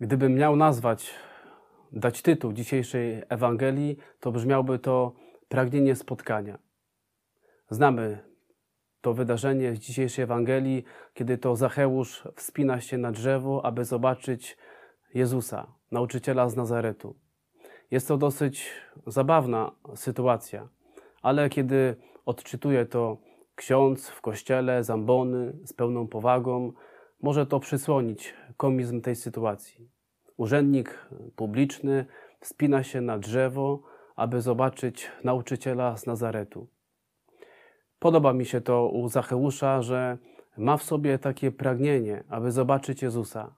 Gdybym miał nazwać, dać tytuł dzisiejszej Ewangelii, to brzmiałby to pragnienie spotkania. Znamy to wydarzenie z dzisiejszej Ewangelii, kiedy to Zacheusz wspina się na drzewo, aby zobaczyć Jezusa, nauczyciela z Nazaretu. Jest to dosyć zabawna sytuacja, ale kiedy odczytuje to ksiądz w kościele, zambony, z pełną powagą, może to przysłonić komizm tej sytuacji. Urzędnik publiczny wspina się na drzewo, aby zobaczyć nauczyciela z Nazaretu. Podoba mi się to u Zacheusza, że ma w sobie takie pragnienie, aby zobaczyć Jezusa.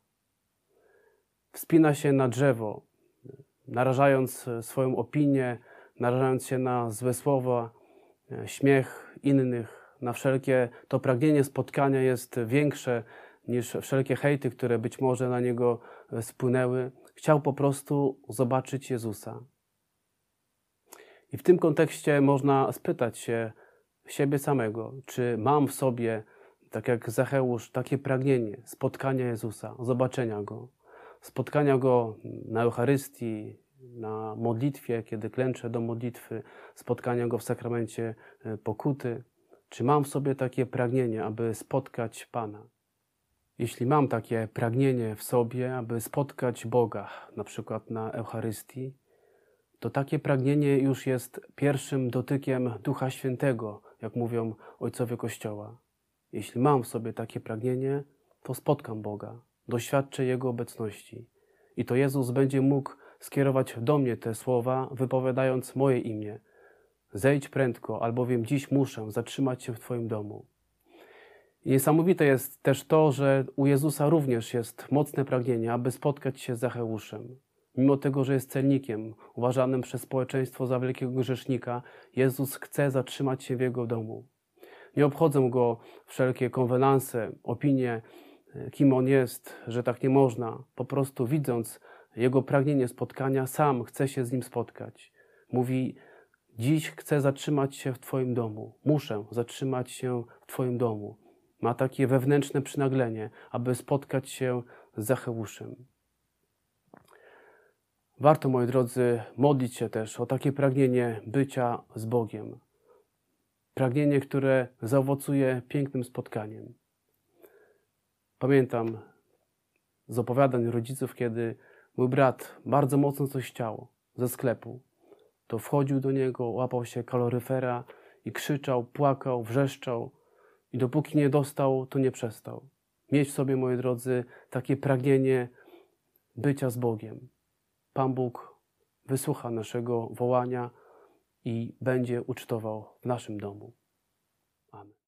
Wspina się na drzewo, narażając swoją opinię, narażając się na złe słowa, śmiech innych, na wszelkie to pragnienie spotkania jest większe niż wszelkie hejty, które być może na niego spłynęły. Chciał po prostu zobaczyć Jezusa. I w tym kontekście można spytać się siebie samego, czy mam w sobie, tak jak Zacheusz, takie pragnienie spotkania Jezusa, zobaczenia Go, spotkania Go na Eucharystii, na modlitwie, kiedy klęczę do modlitwy, spotkania Go w sakramencie e, pokuty. Czy mam w sobie takie pragnienie, aby spotkać Pana? Jeśli mam takie pragnienie w sobie, aby spotkać Boga, na przykład na Eucharystii, to takie pragnienie już jest pierwszym dotykiem Ducha Świętego, jak mówią ojcowie Kościoła. Jeśli mam w sobie takie pragnienie, to spotkam Boga, doświadczę Jego obecności. I to Jezus będzie mógł skierować do mnie te słowa, wypowiadając moje imię. Zejdź prędko, albowiem dziś muszę zatrzymać się w Twoim domu. Niesamowite jest też to, że u Jezusa również jest mocne pragnienie, aby spotkać się z Zacheuszem. Mimo tego, że jest celnikiem, uważanym przez społeczeństwo za wielkiego grzesznika, Jezus chce zatrzymać się w jego domu. Nie obchodzą go wszelkie konwenanse, opinie, kim on jest, że tak nie można. Po prostu widząc jego pragnienie spotkania, sam chce się z nim spotkać. Mówi: Dziś chcę zatrzymać się w Twoim domu, muszę zatrzymać się w Twoim domu. Ma takie wewnętrzne przynaglenie, aby spotkać się z Zacheuszem. Warto, moi drodzy, modlić się też o takie pragnienie bycia z Bogiem. Pragnienie, które zaowocuje pięknym spotkaniem. Pamiętam z opowiadań rodziców, kiedy mój brat bardzo mocno coś chciał ze sklepu. To wchodził do niego, łapał się kaloryfera i krzyczał, płakał, wrzeszczał. I dopóki nie dostał, to nie przestał. Mieć w sobie, moi drodzy, takie pragnienie bycia z Bogiem. Pan Bóg wysłucha naszego wołania i będzie ucztował w naszym domu. Amen.